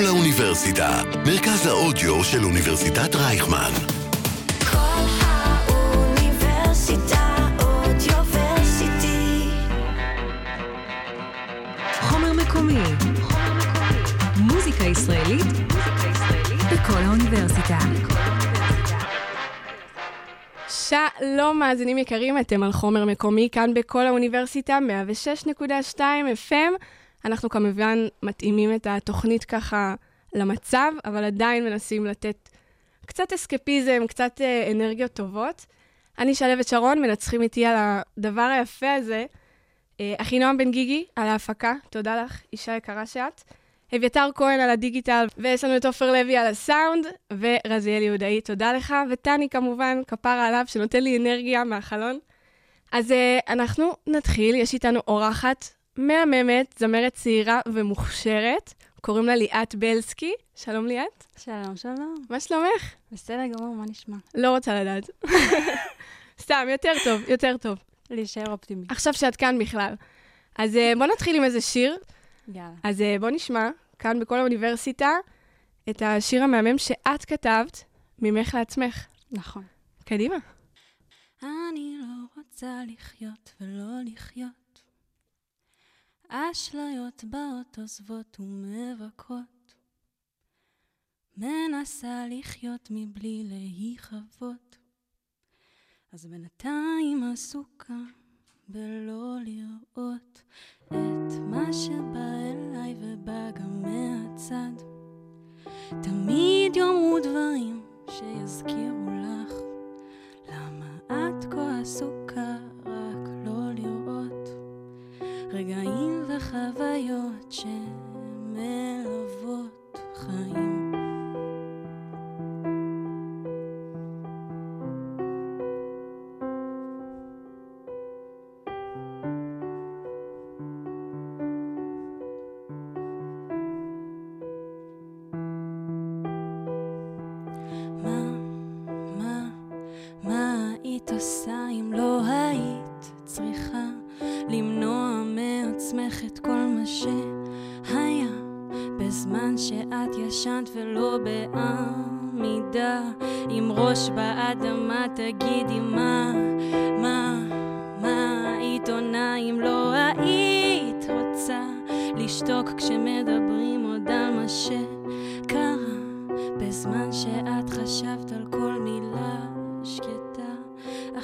כל האוניברסיטה, מרכז האודיו של אוניברסיטת רייכמן. כל האוניברסיטה אודיוורסיטי. חומר מקומי. מוזיקה ישראלית בכל האוניברסיטה. שלום מאזינים יקרים, אתם על חומר מקומי כאן בכל האוניברסיטה, 106.2 FM. אנחנו כמובן מתאימים את התוכנית ככה למצב, אבל עדיין מנסים לתת קצת אסקפיזם, קצת אה, אנרגיות טובות. אני שלוות שרון, מנצחים איתי על הדבר היפה הזה. אה, אחינועם בן גיגי, על ההפקה, תודה לך, אישה יקרה שאת. אביתר כהן על הדיגיטל, ויש לנו את עופר לוי על הסאונד, ורזיאל יהודאי, תודה לך, וטני כמובן, כפרה עליו, שנותן לי אנרגיה מהחלון. אז uh, אנחנו נתחיל, יש איתנו אורחת מהממת, זמרת צעירה ומוכשרת, קוראים לה ליאת בלסקי. שלום ליאת, שלום, שלום. מה שלומך? בסדר גמור, מה נשמע? לא רוצה לדעת. סתם, יותר טוב, יותר טוב. להישאר אופטימי. עכשיו שאת כאן בכלל. אז uh, בוא נתחיל עם איזה שיר. יאללה. אז uh, בוא נשמע, כאן בכל האוניברסיטה, את השיר המהמם שאת כתבת, ממך לעצמך. נכון. קדימה. אני לא רוצה לחיות ולא לחיות. אשליות באות עוזבות ומבקרות. מנסה לחיות מבלי להיכבות. אז בינתיים עסוקה בלא לראות את מה שבא אליי ובא גם מהצד. תמיד יאמרו דברים שיזכירו לך למה את כה עסוקה רק לא לראות רגעים וחוויות שמלוות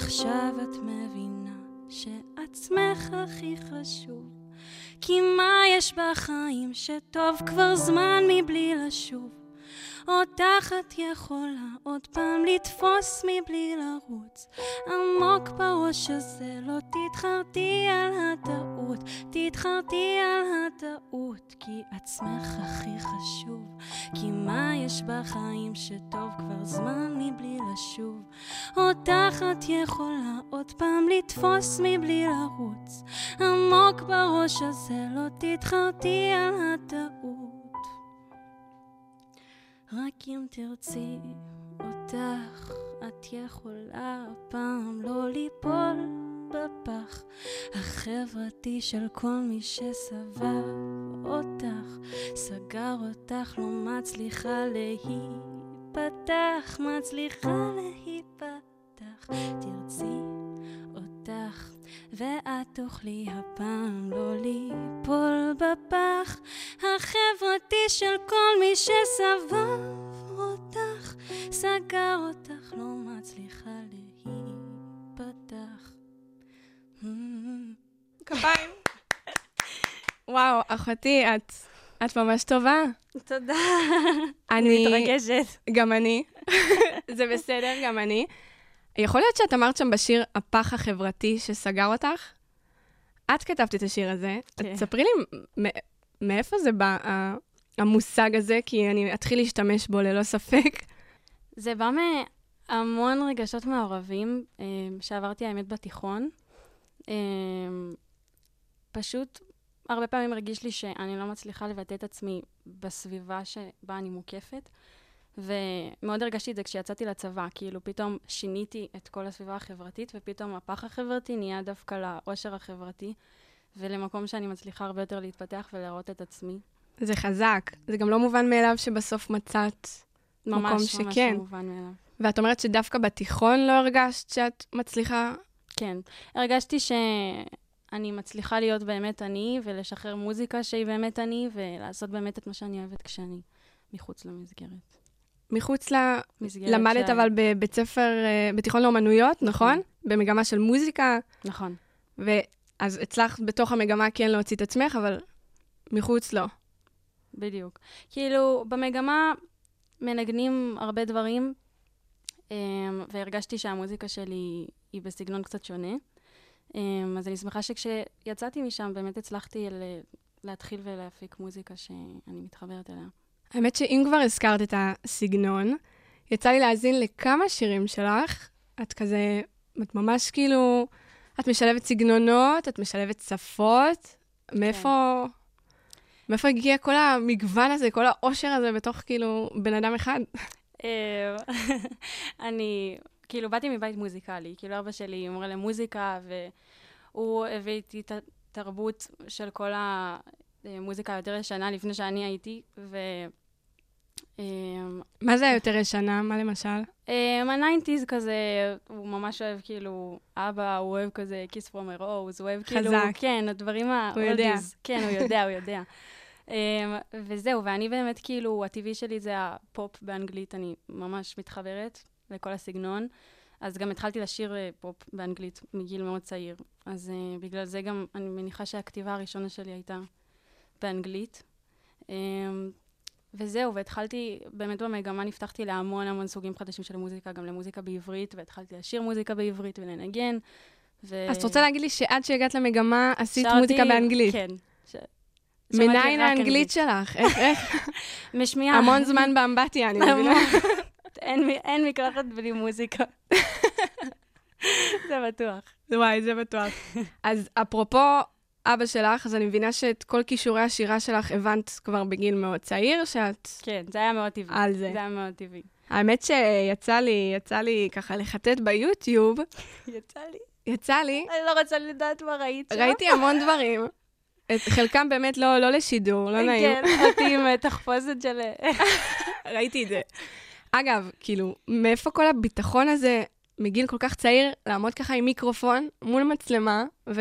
עכשיו את מבינה שעצמך הכי חשוב. כי מה יש בחיים שטוב כבר זמן מבלי לשוב? אותך את יכולה עוד פעם לתפוס מבלי לרוץ עמוק בראש הזה לא תתחרתי על הטעות תתחרתי על הטעות כי עצמך הכי חשוב. כי מה יש בחיים שטוב כבר זמן מבלי לשוב? אותך את יכולה עוד פעם לתפוס מבלי לרוץ. עמוק בראש הזה לא תתחרתי על הטעות. רק אם תרצי אותך, את יכולה הפעם לא ליפול בפח. החברתי של כל מי שסבר אותך, סגר אותך, לא מצליחה להיפתח, מצליחה להיפתח, תרצי אותך. ואת תוכלי הפעם לא ליפול בפח. החברתי של כל מי שסבב אותך, סגר אותך, לא מצליחה כפיים. וואו, אחותי, את, את ממש טובה. תודה. אני... מתרגשת. גם אני. זה בסדר, גם אני. יכול להיות שאת אמרת שם בשיר הפח החברתי שסגר אותך? את כתבת את השיר הזה. כן. תספרי לי מאיפה זה בא, המושג הזה, כי אני אתחיל להשתמש בו ללא ספק. זה בא מהמון רגשות מעורבים אה, שעברתי, האמת, בתיכון. פשוט הרבה פעמים הרגיש לי שאני לא מצליחה לבטא את עצמי בסביבה שבה אני מוקפת, ומאוד הרגשתי את זה כשיצאתי לצבא, כאילו פתאום שיניתי את כל הסביבה החברתית, ופתאום הפח החברתי נהיה דווקא לאושר החברתי, ולמקום שאני מצליחה הרבה יותר להתפתח ולהראות את עצמי. זה חזק. זה גם לא מובן מאליו שבסוף מצאת מקום ממש, ממש שכן. לא מובן מאליו. ואת אומרת שדווקא בתיכון לא הרגשת שאת מצליחה? כן. הרגשתי שאני מצליחה להיות באמת אני, ולשחרר מוזיקה שהיא באמת אני, ולעשות באמת את מה שאני אוהבת כשאני מחוץ למסגרת. מחוץ ל... מסגרת למדת ש- אבל בבית ספר, אה, בתיכון לאומנויות, נכון? במגמה של מוזיקה, נכון. ואז הצלחת בתוך המגמה כן להוציא את עצמך, אבל מחוץ לא. בדיוק. כאילו, במגמה מנגנים הרבה דברים, אמ, והרגשתי שהמוזיקה שלי היא בסגנון קצת שונה. אמ, אז אני שמחה שכשיצאתי משם, באמת הצלחתי להתחיל ולהפיק מוזיקה שאני מתחברת אליה. האמת שאם כבר הזכרת את הסגנון, יצא לי להאזין לכמה שירים שלך. את כזה, את ממש כאילו, את משלבת סגנונות, את משלבת שפות. מאיפה, מאיפה הגיע כל המגוון הזה, כל העושר הזה בתוך כאילו בן אדם אחד? אמ, אני, כאילו, באתי מבית מוזיקלי. כאילו, אבא שלי מורה למוזיקה, והוא הביא איתי את התרבות של כל המוזיקה היותר ישנה לפני שאני הייתי, ו... אמ, מה זה היותר ישנה? מה למשל? אמ, ה nineties כזה, הוא ממש אוהב כאילו, אבא, הוא אוהב Kiss from a Rose, הוא אוהב כאילו, חזק. כן, הדברים ה... הוא יודע. כן, הוא יודע, הוא יודע. אמ, וזהו, ואני באמת כאילו, הטבעי שלי זה הפופ באנגלית, אני ממש מתחברת לכל הסגנון. אז גם התחלתי לשיר אה, פופ באנגלית מגיל מאוד צעיר. אז uh, בגלל זה גם, אני מניחה שהכתיבה הראשונה שלי הייתה באנגלית. Um, וזהו, והתחלתי, באמת במגמה נפתחתי להמון המון סוגים חדשים של מוזיקה, גם למוזיקה בעברית, והתחלתי לשיר מוזיקה בעברית ולנגן. ו... אז את רוצה להגיד לי שעד שהגעת למגמה עשית שרתי- מוזיקה באנגלית? כן. ש... מניין האנגלית שלך? איך, איך? משמיעה. המון זמן באמבטיה, אני מבינה. אין, אין מקלחת בלי מוזיקה. זה בטוח. וואי, זה בטוח. אז אפרופו אבא שלך, אז אני מבינה שאת כל כישורי השירה שלך הבנת כבר בגיל מאוד צעיר, שאת כן, זה היה מאוד טבעי. על זה. זה היה מאוד טבעי. האמת שיצא לי, יצא לי ככה לחטט ביוטיוב, יצא לי. יצא לי, אני לא רוצה לדעת מה ראית שם. ראיתי המון דברים. את חלקם באמת לא, לא לשידור, לא נעים. כן, אותי עם אה, תחפושת של... ראיתי את זה. אגב, כאילו, מאיפה כל הביטחון הזה מגיל כל כך צעיר, לעמוד ככה עם מיקרופון מול מצלמה ו...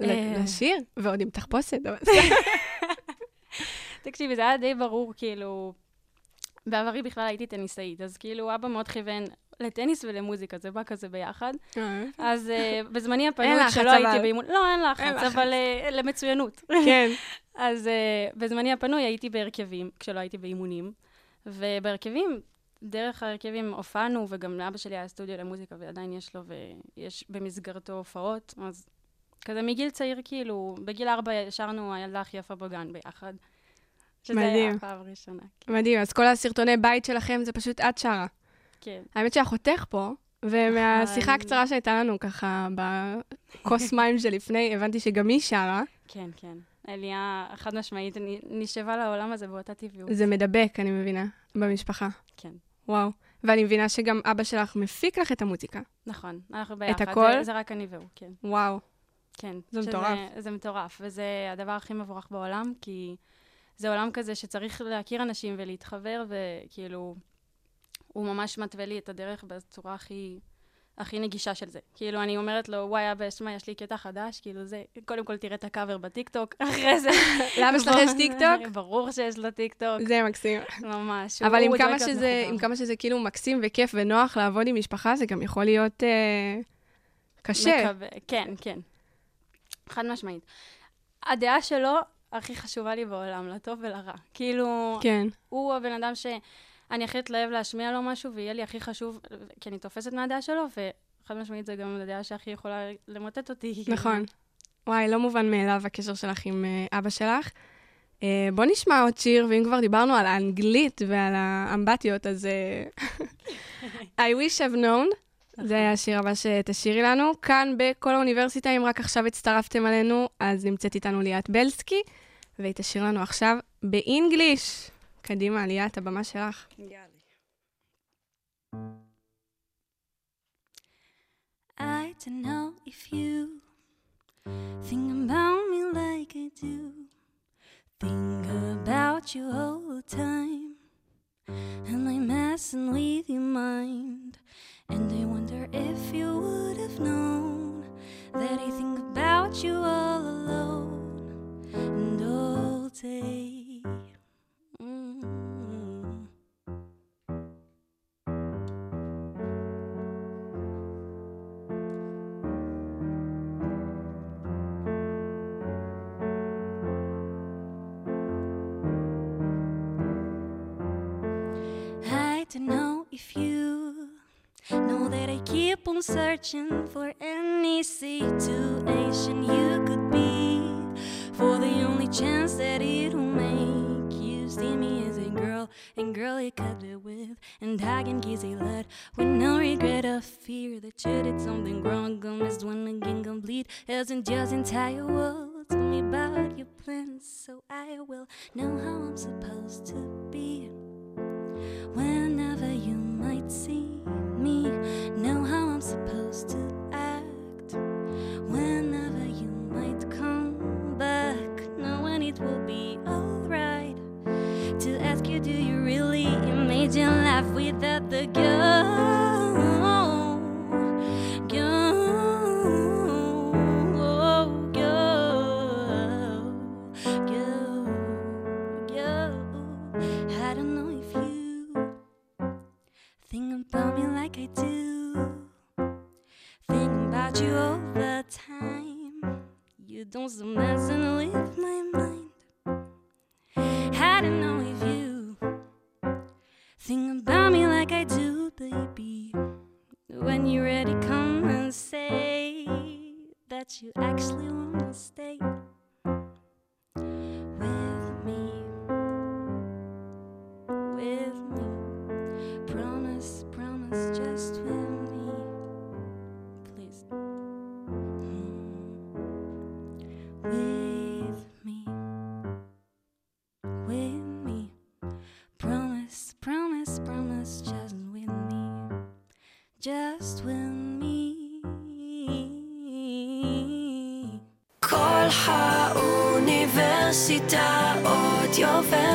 אה. לשיר, ועוד עם תחפושת. תקשיבי, זה היה די ברור, כאילו... בעברי בכלל הייתי טניסאית, אז כאילו אבא מאוד כיוון לטניס ולמוזיקה, זה בא כזה ביחד. אז אה, בזמני הפנוי, כשלא הייתי. באימון... לא, אין לחץ. אבל אה, למצוינות. כן. אז בזמני הפנוי הייתי בהרכבים, כשלא הייתי באימונים, ובהרכבים, דרך ההרכבים הופענו, וגם לאבא שלי היה סטודיו למוזיקה, ועדיין יש לו, ויש במסגרתו הופעות, אז כזה מגיל צעיר, כאילו, בגיל ארבע שרנו הילדה הכי יפה בגן ביחד. שזה מדהים. היה הפעם הראשונה. מדהים, אז כל הסרטוני בית שלכם זה פשוט את שרה. כן. האמת שאחותך פה, ומהשיחה. הקצרה שהייתה לנו ככה בכוס מים שלפני, הבנתי שגם היא שרה. כן, כן. אליה, חד משמעית, אני נשאבה לעולם הזה באותה טבעיות. זה מדבק, אני מבינה, במשפחה. כן. וואו. ואני מבינה שגם אבא שלך מפיק לך את המוזיקה. נכון, אנחנו ביחד. הכל? זה, זה רק אני והוא, כן. וואו. כן. זה שזה- מטורף. זה מטורף, וזה הדבר הכי מבורך בעולם, כי זה עולם כזה שצריך להכיר אנשים ולהתחבר, וכאילו, הוא ממש מתווה לי את הדרך בצורה הכי... הכי נגישה של זה. כאילו, אני אומרת לו, וואי, אבא, שמע, יש לי קטע חדש, כאילו זה, קודם כל תראה את הקאבר בטיקטוק, אחרי זה... לאבא שלך יש טיקטוק? ברור שיש לו טיקטוק, זה מקסים. ממש. אבל עם כמה, שזה. עם כמה שזה כאילו מקסים וכיף ונוח לעבוד עם משפחה, זה גם יכול להיות אה, קשה. מקווה, כן, כן. חד משמעית. הדעה שלו הכי חשובה לי בעולם, לטוב ולרע. כאילו, כן. הוא הבן אדם שאני הכי אתלהב להשמיע לו משהו, ויהיה לי הכי חשוב, כי אני תופסת מהדעה שלו, וחד משמעית זה גם הדעה שהכי יכולה למוטט אותי. נכון. וואי, לא מובן מאליו הקשר שלך עם אה, אבא שלך. אה, בוא נשמע עוד שיר, ואם כבר דיברנו על האנגלית ועל האמבטיות, אז אה, I wish I've known, זה השיר הבא שתשאירי לנו. כאן בכל האוניברסיטה, אם רק עכשיו הצטרפתם עלינו, אז נמצאת איתנו ליאת בלסקי, והיא תשאיר לנו עכשיו באינגליש. קדימה, ליאת, הבמה שלך. I don't know if you think about me like I do. about you all the time. And I'm messing with your mind. And I wonder if you would have known that I think about you all alone and all day. Searching for any situation you could be. For the only chance that it'll make you see me as a girl and girl you cuddle with and I can kiss a lot with no regret or fear that you did something wrong. Or missed one again complete. Isn't just entire world tell me about your plans so I will know how I'm supposed to be. Whenever you might see me, know how I'm supposed to act. Whenever you might come back, knowing it will be alright. To ask you, do you really imagine life without the girl? Girl, dans un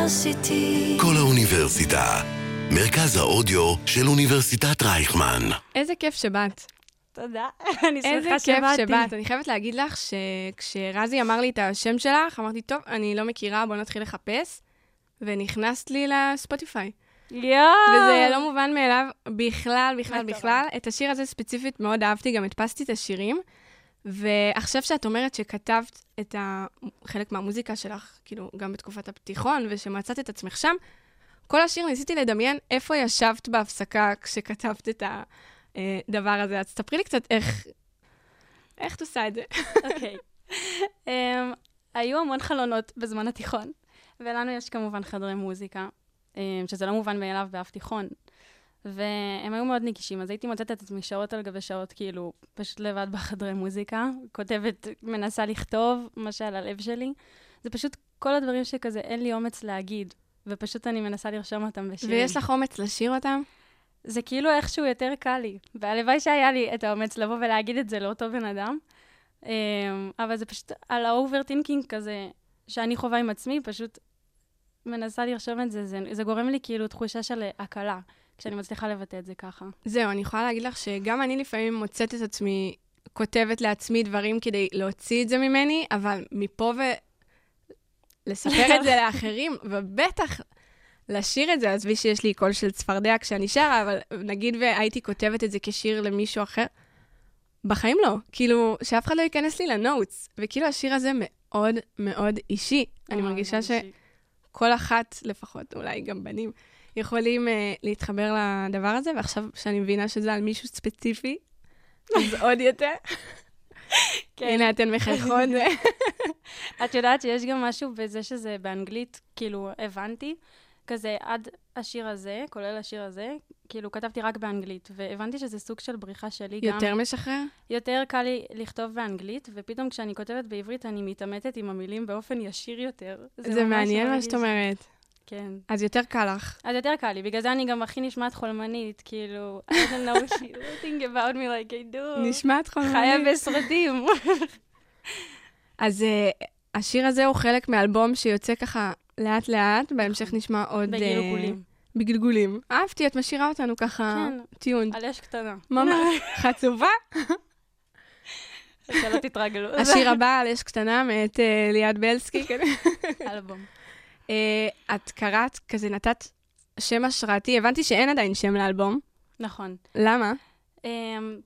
אודיוורסיטי. כל האוניברסיטה. מרכז האודיו של אוניברסיטת רייכמן. איזה כיף שבאת. תודה, אני איזה שמחה כיף שבאתי. שבאת. אני חייבת להגיד לך שכשרזי אמר לי את השם שלך, אמרתי, טוב, אני לא מכירה, בוא נתחיל לחפש. ונכנסת לי לספוטיפיי. יואו! וזה לא מובן מאליו בכלל, בכלל. בכלל. את השיר הזה ספציפית מאוד אהבתי, גם הדפסתי את השירים. ועכשיו שאת אומרת שכתבת את. חלק מהמוזיקה שלך, כאילו, גם בתקופת הפתיחון, ושמצאת את עצמך שם, כל השיר ניסיתי לדמיין איפה ישבת בהפסקה כשכתבת את הדבר הזה. אז תספרי לי קצת איך... איך את עושה את זה? אוקיי. אמ, היו המון חלונות בזמן התיכון, ולנו יש כמובן חדרי מוזיקה, אמ, שזה לא מובן מאליו באף תיכון. והם היו מאוד נגישים, אז הייתי מוצאת את עצמי שעות על גבי שעות, כאילו, פשוט לבד בחדרי מוזיקה, כותבת, מנסה לכתוב מה שעל הלב שלי. זה פשוט כל הדברים שכזה, אין לי אומץ להגיד, ופשוט אני מנסה לרשום אותם בשירים. ויש לך אומץ לשיר אותם? זה כאילו איכשהו יותר קל לי. והלוואי שהיה לי את האומץ לבוא ולהגיד את זה לאותו בן אדם. אמ, אבל זה פשוט על ה overthinking כזה, שאני חווה עם עצמי, פשוט מנסה לרשום את זה. זה, זה גורם לי כאילו תחושה של הקלה, כשאני מצליחה לבטא את זה ככה. זהו, אני יכולה להגיד לך שגם אני לפעמים מוצאת את עצמי כותבת לעצמי דברים כדי להוציא את זה ממני, אבל מפה ולספר את זה לאחרים, ובטח לשיר את זה, עזבי שיש לי קול של צפרדע כשאני שרה, אבל נגיד והייתי כותבת את זה כשיר למישהו אחר, בחיים לא. כאילו, שאף אחד לא ייכנס לי לנוטס. וכאילו, השיר הזה מאוד מאוד אישי. אני אה, מרגישה. שכל אחת, לפחות, אולי גם בנים, יכולים uh, להתחבר לדבר הזה, ועכשיו שאני מבינה שזה על מישהו ספציפי, אז עוד יותר. כן. הנה, אתן מחייכות. את יודעת שיש גם משהו בזה שזה באנגלית, כאילו, הבנתי, כזה עד השיר הזה, כולל השיר הזה, כאילו, כתבתי רק באנגלית, והבנתי שזה סוג של בריחה שלי גם. יותר משחרר? יותר קל לי לכתוב באנגלית, ופתאום כשאני כותבת בעברית, אני מתעמתת עם המילים באופן ישיר יותר. זה מעניין מה שאת אומרת. כן. אז יותר קל לך. אז יותר קל לי, בגלל זה אני גם הכי נשמעת חולמנית, כאילו, I don't know think about me like I do. נשמעת חיה חולמנית. בסרטים. אז uh, השיר הזה הוא חלק מאלבום שיוצא ככה לאט לאט, בהמשך נשמע עוד... אה, בגלגולים. בגלגולים. אהבתי, את משאירה אותנו ככה כן. טיונד. על אש קטנה. ממש. חצובה. שלא תתרגלו. השיר הבא על אש קטנה מאת אה, ליעד בלסקי. כן. אלבום. אה, את קראת, כזה נתת שם השראתי, הבנתי שאין עדיין שם לאלבום. נכון. למה? אמ,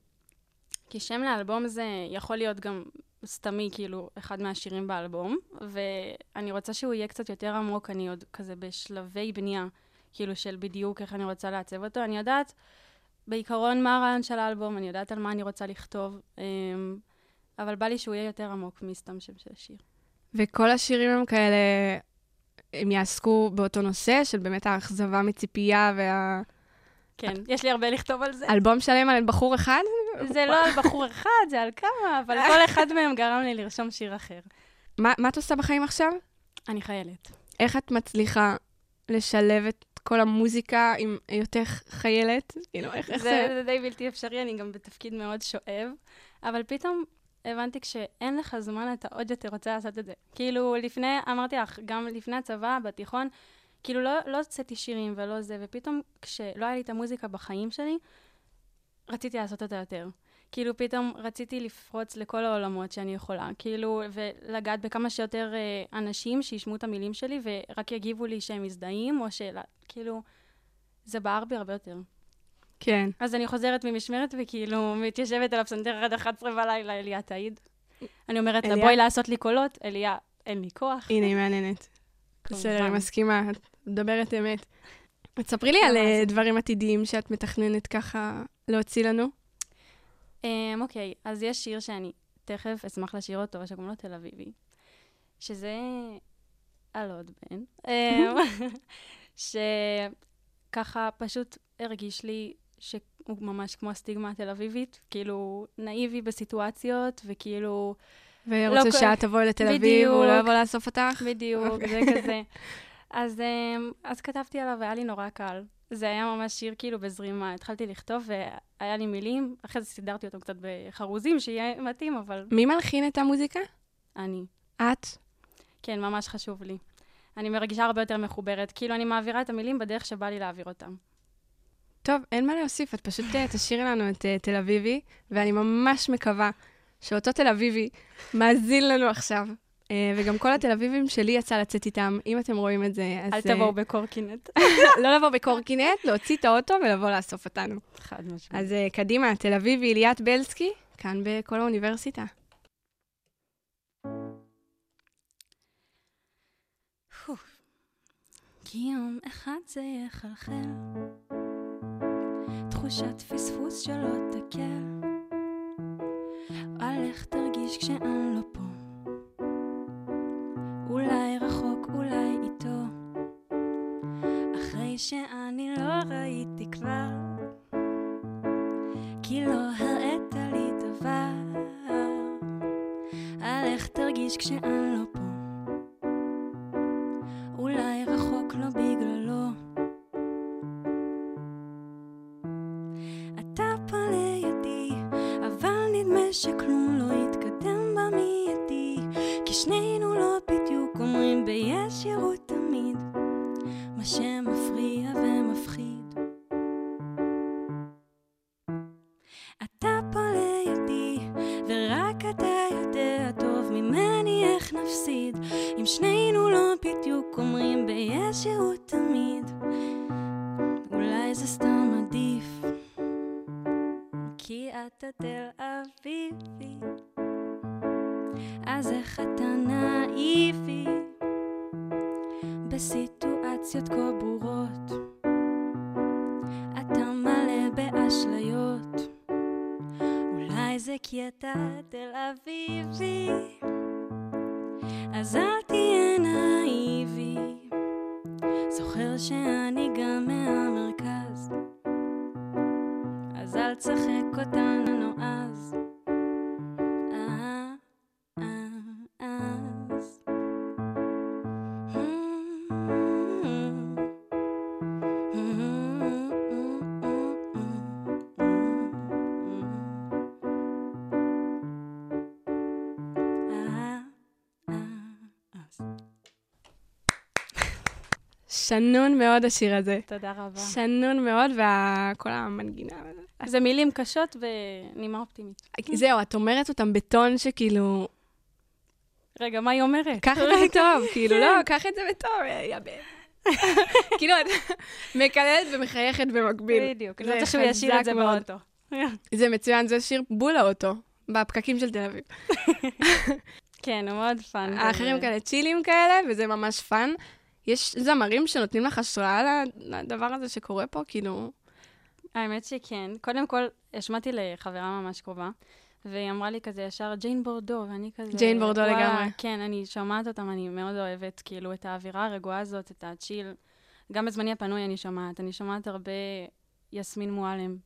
כי שם לאלבום זה יכול להיות גם סתמי, כאילו, אחד מהשירים באלבום, ואני רוצה שהוא יהיה קצת יותר עמוק, אני עוד כזה בשלבי בנייה, כאילו, של בדיוק איך אני רוצה לעצב אותו. אני יודעת בעיקרון מה הרעיון של האלבום, אני יודעת על מה אני רוצה לכתוב, אמ, אבל בא לי שהוא יהיה יותר עמוק מסתם שם של השיר. וכל השירים הם כאלה, הם יעסקו באותו נושא של באמת האכזבה מציפייה וה... כן, יש לי הרבה לכתוב על זה. אלבום שלם על בחור אחד? זה לא על בחור אחד, זה על כמה, אבל כל אחד מהם גרם לי לרשום שיר אחר. מה, מה את עושה בחיים עכשיו? אני חיילת. איך את מצליחה לשלב את כל המוזיקה עם היותך חיילת? כאילו, איך, זה? זה די בלתי אפשרי, אני גם בתפקיד מאוד שואב, אבל פתאום הבנתי כשאין לך זמן, אתה עוד יותר רוצה לעשות את זה. כאילו, לפני, אמרתי לך, גם לפני הצבא, בתיכון, כאילו, לא, לא הוצאתי שירים ולא זה, ופתאום כשלא היה לי את המוזיקה בחיים שלי, רציתי לעשות אותה יותר. כאילו, פתאום רציתי לפרוץ לכל העולמות שאני יכולה, כאילו, ולגעת בכמה שיותר אה, אנשים שישמעו את המילים שלי, ורק יגיבו לי שהם מזדהים, או שאלה, כאילו, זה בער בי הרבה יותר. כן. אז אני חוזרת ממשמרת וכאילו מתיישבת על הפסנתר עד 11 בלילה, אליה תעיד. אני אומרת לה? בואי לעשות לי קולות, אליה, אין לי כוח. הנה, היא מעניינת. בסדר, אני מסכימה, את מדברת אמת. תספרי לי על. אה, דברים עתידיים שאת מתכננת ככה להוציא לנו. אמ, אוקיי, אז יש שיר שאני תכף אשמח לשיר אותו, שקוראים לו תל אביבי, שזה על עוד בן, אמ, שככה פשוט הרגיש לי שהוא ממש כמו הסטיגמה התל אביבית, כאילו נאיבי בסיטואציות, וכאילו... ורוצה לא שאת תבואי לתל אביב. והוא לא יבוא לאסוף אותך? בדיוק, זה כזה. אז, אמ, אז כתבתי עליו, והיה לי נורא קל. זה היה ממש שיר כאילו בזרימה. התחלתי לכתוב, והיה לי מילים, אחרי זה סידרתי אותם קצת בחרוזים, שיהיה מתאים, אבל מי מלחין את המוזיקה? אני. את? כן, ממש חשוב לי. אני מרגישה הרבה יותר מחוברת. כאילו, אני מעבירה את המילים בדרך שבא לי להעביר אותם. טוב, אין מה להוסיף, את פשוט אה, תשאירי לנו את אה, תל אביבי, ואני ממש מקווה שאותו תל אביבי מאזין לנו עכשיו. אה, וגם כל התל אביבים שלי יצא לצאת איתם, אם אתם רואים את זה, אז... אל תבואו בקורקינט. לא לבוא בקורקינט, להוציא את האוטו ולבוא לאסוף אותנו. חד משמעית. אז קדימה, תל אביבי, ליאת בלסקי, כאן בכל האוניברסיטה. יום אחד זה יחלחל תחושת פספוס שלא תקל. על איך תרגיש כשאני לא פה. אולי רחוק, אולי איתו. אחרי שאני לא ראיתי כבר. כי לא הראית לי דבר. על איך תרגיש כשאני לא שכלום לא יתקדם במיידי, כי שנינו לא בדיוק אומרים בישירות תמיד, זוכר שאני גם מהמרכז, אז אל תשחק אותנו אז. שנון מאוד השיר הזה. תודה רבה. שנון מאוד, וכל המנגינה. זה מילים קשות ונימה אופטימית. זהו, את אומרת אותם בטון שכאילו, רגע, מה היא אומרת? קח את זה בטוב, כאילו, לא, קח את זה בטוב, אה, יא בן. כאילו, את מקללת ומחייכת במקביל. בדיוק, אני רוצה שהוא ישיר את זה מאוד. באוטו. זה מצוין, זה שיר בול האוטו, בפקקים של תל אביב. כן, הוא מאוד fun. האחרים. כאלה צ'ילים כאלה, וזה ממש fun. יש זמרים שנותנים לך השראה לדבר הזה שקורה פה, כאילו... האמת שכן. קודם כל, השמעתי לחברה ממש קרובה, והיא אמרה לי כזה ישר, ג'יין בורדו, ואני כזה... ג'יין בורדו "וואלה, לגמרי." כן, אני שומעת אותם, אני מאוד אוהבת, כאילו, את האווירה הרגועה הזאת, את ה chill. גם בזמני הפנוי אני שומעת. אני שומעת הרבה יסמין מועלם.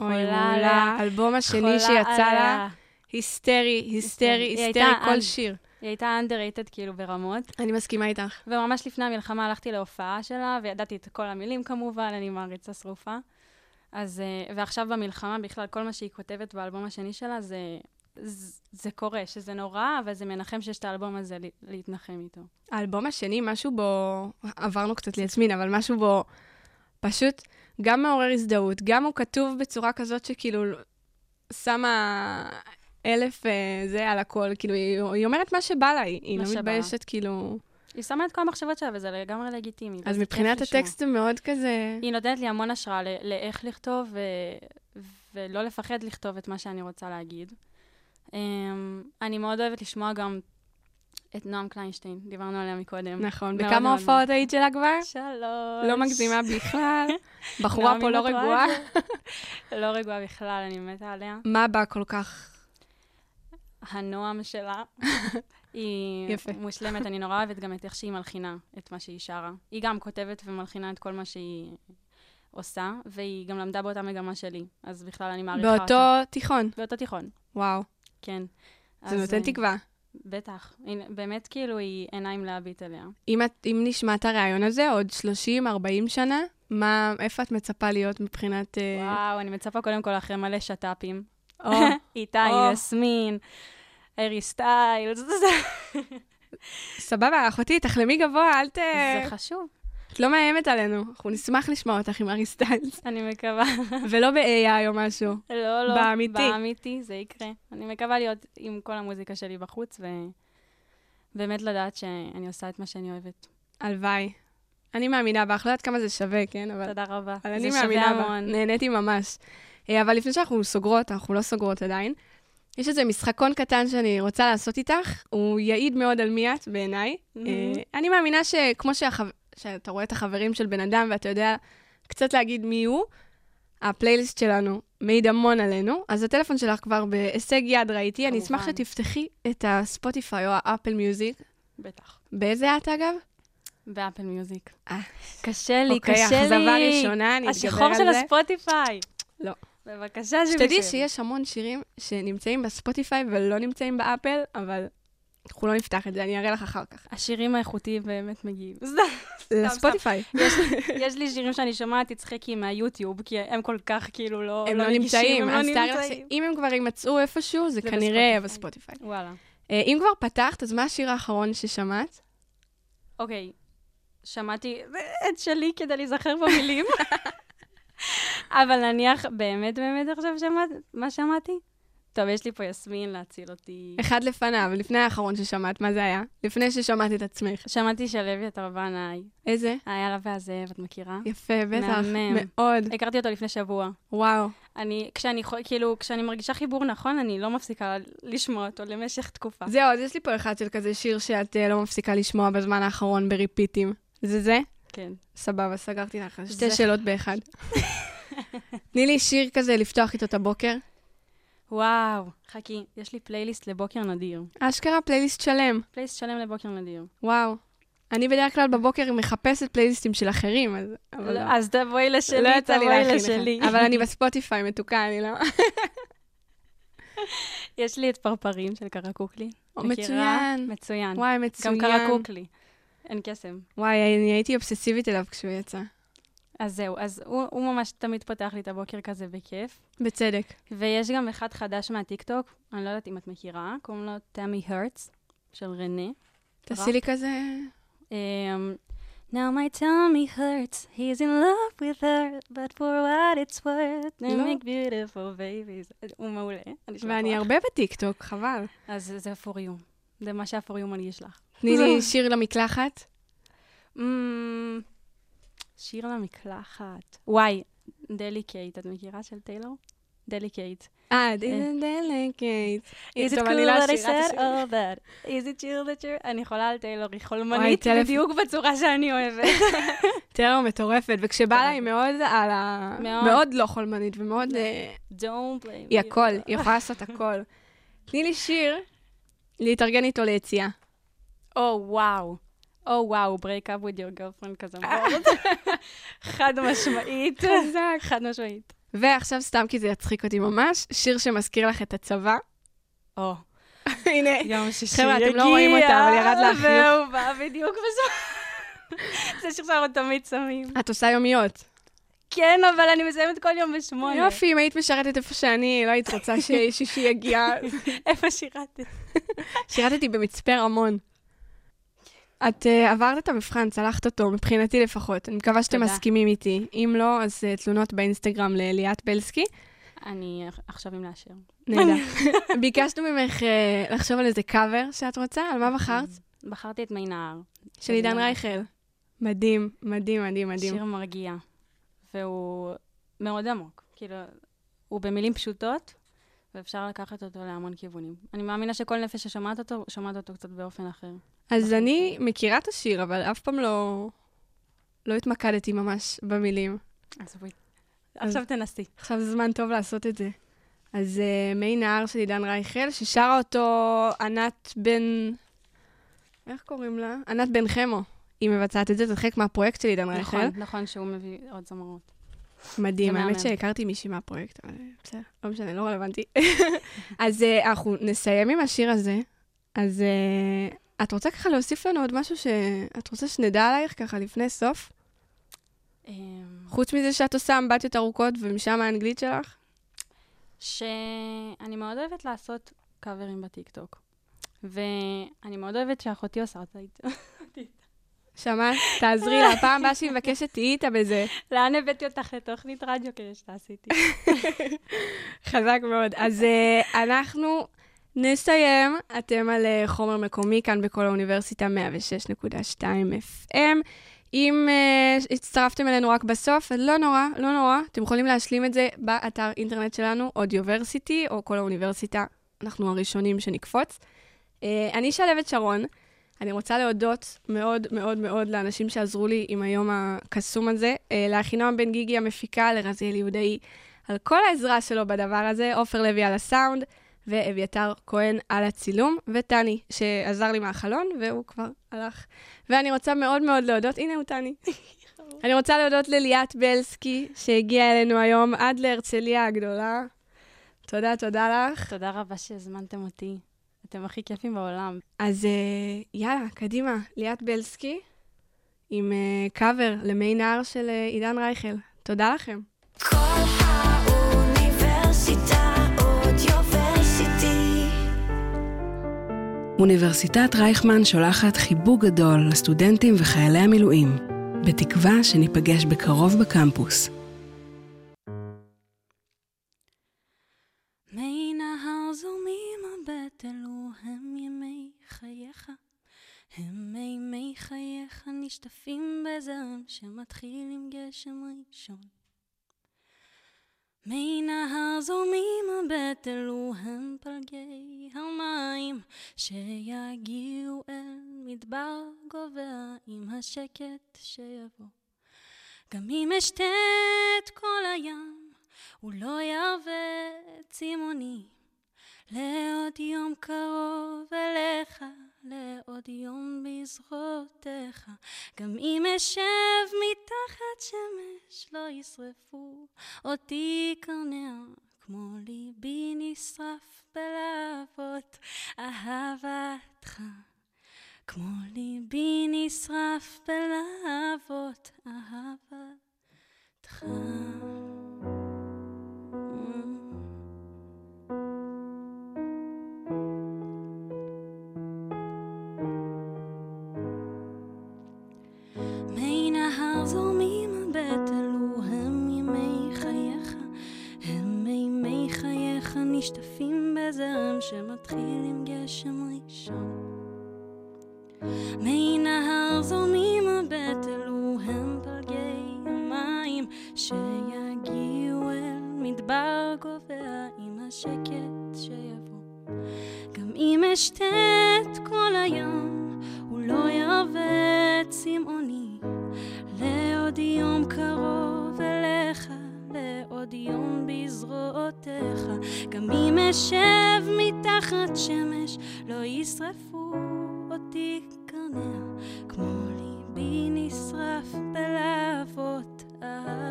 אוי, מעולה. עליה. האלבום השני שיצא לה. היסטרי, היסטרי, היא היסטרי, כל שיר. היא הייתה underrated כאילו ברמות, אני מסכימה איתך. וממש לפני המלחמה הלכתי להופעה שלה, וידעתי את כל המילים כמובן, אני מעריצה שרופה. אז, אה, ועכשיו במלחמה בכלל, כל מה שהיא כותבת באלבום השני שלה, זה, זה, זה קורה, שזה נורא, אבל זה מנחם שיש את האלבום הזה לה- להתנחם איתו. האלבום השני, משהו בו, עברנו קצת ליסמין, אבל משהו בו פשוט גם מעורר הזדהות, גם הוא כתוב בצורה כזאת שכאילו שמה אלף אה, זה על הכל, כאילו, היא, היא אומרת מה שבא לה, היא, לא. מתביישת, כאילו... היא שמה את כל המחשבות שלה, וזה לגמרי לגיטימי. אז מבחינת. הטקסט זה מאוד כזה... היא נותנת לי המון השראה לאיך לכתוב, ו... ולא לפחד לכתוב את מה שאני רוצה להגיד. Um, אני מאוד אוהבת לשמוע גם את נועם קליינשטיין, דיברנו עליה מקודם. נכון, בכמה הופעות היית שלה כבר? שלוש. לא מגזימה בכלל. בחורה פה לא רגועה. לא רגועה בכלל, אני מתה עליה. מה בא כל כך... הנועם שלה, היא יפה. מושלמת, אני נורא אוהבת גם את איך שהיא מלחינה את מה שהיא שרה. היא גם כותבת ומלחינה את כל מה שהיא עושה, והיא גם למדה באותה מגמה שלי, אז בכלל אני מעריכה אותה. באותו תיכון. באותו תיכון, וואו, כן. זה נותן אה, תקווה. בטח. באמת כאילו היא עיניים להביט עליה. אם, את, אם נשמע את הרעיון הזה עוד 30-40 שנה, מה, איפה את מצפה להיות מבחינת... אה, וואו, אני מצפה קודם כל אחרי מלא שת"פים. איתי. יסמין, ארי סטיילס, סבבה, אחותי, תחלמי גבוה, אל ת... זה חשוב, את לא מאיימת עלינו. אנחנו נשמח לשמוע אותך עם ארי סטיילס. אני מקווה. ולא ב-AI או משהו. לא, לא. באמיתי. באמיתי, זה יקרה. אני מקווה להיות עם כל המוזיקה שלי בחוץ, ובאמת לדעת שאני עושה את מה שאני אוהבת. הלוואי. אני מאמינה בך, לא יודעת כמה זה שווה, כן? אבל... תודה רבה. אבל אני מאמינה המון. נהניתי ממש. אה, אבל לפני שאנחנו סוגרות, אנחנו לא סוגרות עדיין, יש איזה משחקון קטן שאני רוצה לעשות איתך, הוא יעיד מאוד על מי את בעיניי. אה, אני מאמינה שכמו שהחו... שאתה רואה את החברים של בן אדם ואתה יודע קצת להגיד מי הוא, הפלייליסט שלנו מעיד המון עלינו, אז הטלפון שלך כבר בהישג יד ראיתי, אני אשמח. שתפתחי את הספוטיפיי או האפל מיוזיק. בטח. באיזה את אגב? ב Apple Music. אה. קשה לי, אוקיי, קשה לי. אכזבה ראשונה, אני אתגבר השחור על של זה. הספוטיפיי. לא. בבקשה, שתדעי שמישהו. שיש המון שירים שנמצאים בספוטיפיי ולא נמצאים באפל, אבל אנחנו לא נפתח את זה, אני אראה לך אחר כך. השירים האיכותיים באמת מגיעים. לספוטיפיי. יש לי שירים שאני שומעת, תצחקי מהיוטיוב, כי הם כל כך כאילו לא הם לא נגישים, נמצאים, הם אז לא תארי לך. שאם הם כבר יימצאו איפשהו, זה כנראה בספוטיפיי. בספוטיפיי. וואלה. אה, אם כבר פתחת, אז מה השיר האחרון ששמעת? אוקיי, שמעתי את שלי כדי להיזכר במילים. אבל נניח, באמת באמת עכשיו שמעת, מה שמעתי? טוב, יש לי פה יסמין להציל אותי. אחד לפניו, לפני האחרון ששמעת, מה זה היה? לפני ששמעת את עצמך. שמעתי של אביתר בנאי, איזה? איילה והזאב, את מכירה? יפה, בטח. מהמם. מאוד. הכרתי אותו לפני שבוע. וואו. אני, כשאני, כאילו, כשאני מרגישה חיבור נכון, אני לא מפסיקה לשמוע אותו למשך תקופה. זהו, אז יש לי פה אחד של כזה שיר שאת אה, לא מפסיקה לשמוע בזמן האחרון בריפיטים. זה זה? כן. סבבה, סגרתי לך. זה- שתי שאלות באחד. תני לי שיר כזה לפתוח איתו את הבוקר. וואו, חכי, יש לי פלייליסט לבוקר נדיר. אשכרה פלייליסט שלם. פלייליסט שלם לבוקר נדיר. וואו. אני בדרך כלל בבוקר מחפשת פלייליסטים של אחרים, אז... אבל לא. אז תבואי לא לשלי, לי תבואי לשלי. לך. אבל אני בספוטיפיי מתוקה, אני לא... יש לי את פרפרים של קרקוקלי. מצוין. מצוין. וואי, מצוין. גם קרקוקלי. אין קסם. וואי, אני הייתי אובססיבית אליו כשהוא יצא. אז זהו, אז הוא, הוא ממש תמיד פותח לי את הבוקר כזה בכיף. בצדק. ויש גם אחד חדש מהטיקטוק, אני לא יודעת אם את מכירה, קוראים לו תמי הרטס, של רנה. תעשי לי כזה... אמ, Now my tummy hurts. He's in love with her, but for what it's worth, they לא. make beautiful babies. הוא מעולה. ואני לך. הרבה בטיקטוק, חבל. אז זה for you. זה מה שה-for you אני אשלח. תני לי שיר למקלחת. שיר למקלחת. וואי, דליקייט, את מכירה של טיילור? דליקייט. אה, דלקייט. Is it cool לא that I said all that? Is it chill that you're... אני חולה על טיילור, היא חולמנית. בדיוק בצורה שאני אוהבת. טלר מטורפת, וכשבא לה היא מאוד על ה... מאוד. לא חולמנית, ומאוד... אה, Don't blame היא. הכל, היא יכולה לעשות הכל. תני לי שיר להתארגן איתו ליציאה. או וואו. או וואו, break up with your girlfriend כזה מאוד. חד משמעית. חזק. חד משמעית. ועכשיו סתם כי זה יצחיק אותי ממש, שיר שמזכיר לך את הצבא. או, הנה, יום שישי חבר'ה, יגיע. אתם לא רואים אותה, אבל ירד לה החיוך. והוא בא בדיוק בזמן. זה שיר שאנחנו תמיד שמים. את עושה יומיות. כן, אבל אני מסיימת כל יום בשמונה. יופי, אם היית משרתת איפה שאני, לא היית רוצה ששישי יגיע. איפה שירתת? שירתתי במצפה רמון. את uh, עברת את המבחן, צלחת אותו, מבחינתי לפחות. אני מקווה שאתם תודה. מסכימים איתי. אם לא, אז uh, תלונות באינסטגרם לליאת בלסקי. אני עכשיו עם לאשר. נהדר. ביקשנו ממך uh, לחשוב על איזה קאבר שאת רוצה, על מה בחרת? בחרתי את מי נהר. של עידן רייכל. מדהים, מדהים, מדהים, מדהים. שיר מרגיע. והוא מאוד עמוק. כאילו, הוא במילים פשוטות, ואפשר לקחת אותו להמון כיוונים. אני מאמינה שכל נפש ששומעת אותו, שומעת אותו קצת באופן אחר. אז אני מכירה את השיר, אבל אף פעם לא, לא התמקדתי ממש במילים. אז בואי. עכשיו תנסי. עכשיו זה זמן טוב לעשות את זה. אז uh, מי נהר של עידן רייכל, ששרה אותו ענת בן... איך קוראים לה? ענת בן חמו. היא מבצעת את זה, זה חלק מהפרויקט של עידן רייכל. נכון, נכון שהוא מביא עוד זמרות. מדהים, זה האמת. שהכרתי מישהי מהפרויקט, אבל בסדר, לא משנה, לא רלוונטי. אז uh, אנחנו נסיים עם השיר הזה. אז uh, את רוצה ככה להוסיף לנו עוד משהו שאת רוצה שנדע עלייך ככה לפני סוף? אמ, חוץ מזה שאת עושה אמבטיות ארוכות ומשם האנגלית שלך? שאני מאוד אוהבת לעשות קאברים בטיקטוק. ואני מאוד אוהבת שאחותי עושה אותה איתה. שמעת? תעזרי לה, הפעם הבאה שהיא מבקשת, תהיי איתה בזה. לאן הבאתי אותך לתוכנית רדיו כדי שתעשי איתי? חזק מאוד. אז uh, אנחנו נסיים. אתם על uh, חומר מקומי כאן בכל האוניברסיטה 106.2 FM. אם uh, הצטרפתם אלינו רק בסוף, לא נורא, לא נורא. אתם יכולים להשלים את זה באתר אינטרנט שלנו, אודיוורסיטי, או כל האוניברסיטה. אנחנו הראשונים שנקפוץ. Uh, אני שלבת שרון. אני רוצה להודות מאוד מאוד מאוד לאנשים שעזרו לי עם היום הקסום הזה, אה, לאחינועם בן גיגי המפיקה, לרזיאל יהודאי על כל העזרה שלו בדבר הזה, עופר לוי על הסאונד, ואביתר כהן על הצילום, וטני, שעזר לי מהחלון, והוא כבר הלך. ואני רוצה מאוד מאוד להודות, הנה הוא טני. אני רוצה להודות לליאת בלסקי, שהגיעה אלינו היום עד להרצליה הגדולה. תודה, תודה לך. תודה רבה שהזמנתם אותי. אתם הכי כיפים בעולם. אז אה, יאללה, קדימה, ליאת בלסקי, עם אה, קאבר למי נהר של אה, עידן רייכל. תודה לכם. כל האוניברסיטה אודיוורסיטי. אוניברסיטת רייכמן שולחת חיבוק גדול לסטודנטים וחיילי המילואים, בתקווה שניפגש בקרוב בקמפוס. מי חייך נשטפים בזרם שמתחיל עם גשם ראשון. מי נהר זורמים הבט אלו הם פלגי המים שיגיעו אל מדבר גובע עם השקט שיבוא. גם אם אשתה את כל הים הוא לא ירווה צימוני לעוד יום קרוב אליך, לעוד יום בזרועותיך. גם אם אשב מתחת שמש, לא ישרפו אותי קרניה, כמו ליבי נשרף בלהבות אהבתך. כמו ליבי נשרף בלהבות אהבתך. אל מדבר קובע עם השקט שיבוא. גם אם אשתה את כל היום הוא לא ירווה צמאוני. לעוד יום קרוב אליך לעוד יום בזרועותיך. גם אם אשב מתחת שמש לא ישרפו אותי קרניה. כמו ליבי נשרף בלהבות אהבתך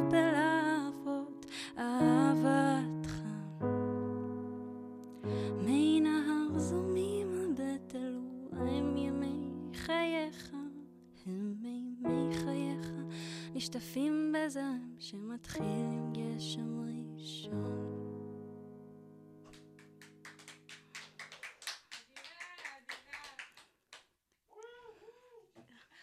בלהבות אהבתך. מי נהר זורמים הבטל הם ימי חייך הם מימי חייך. נשטפים בזרם שמתחיל עם גשם ראשון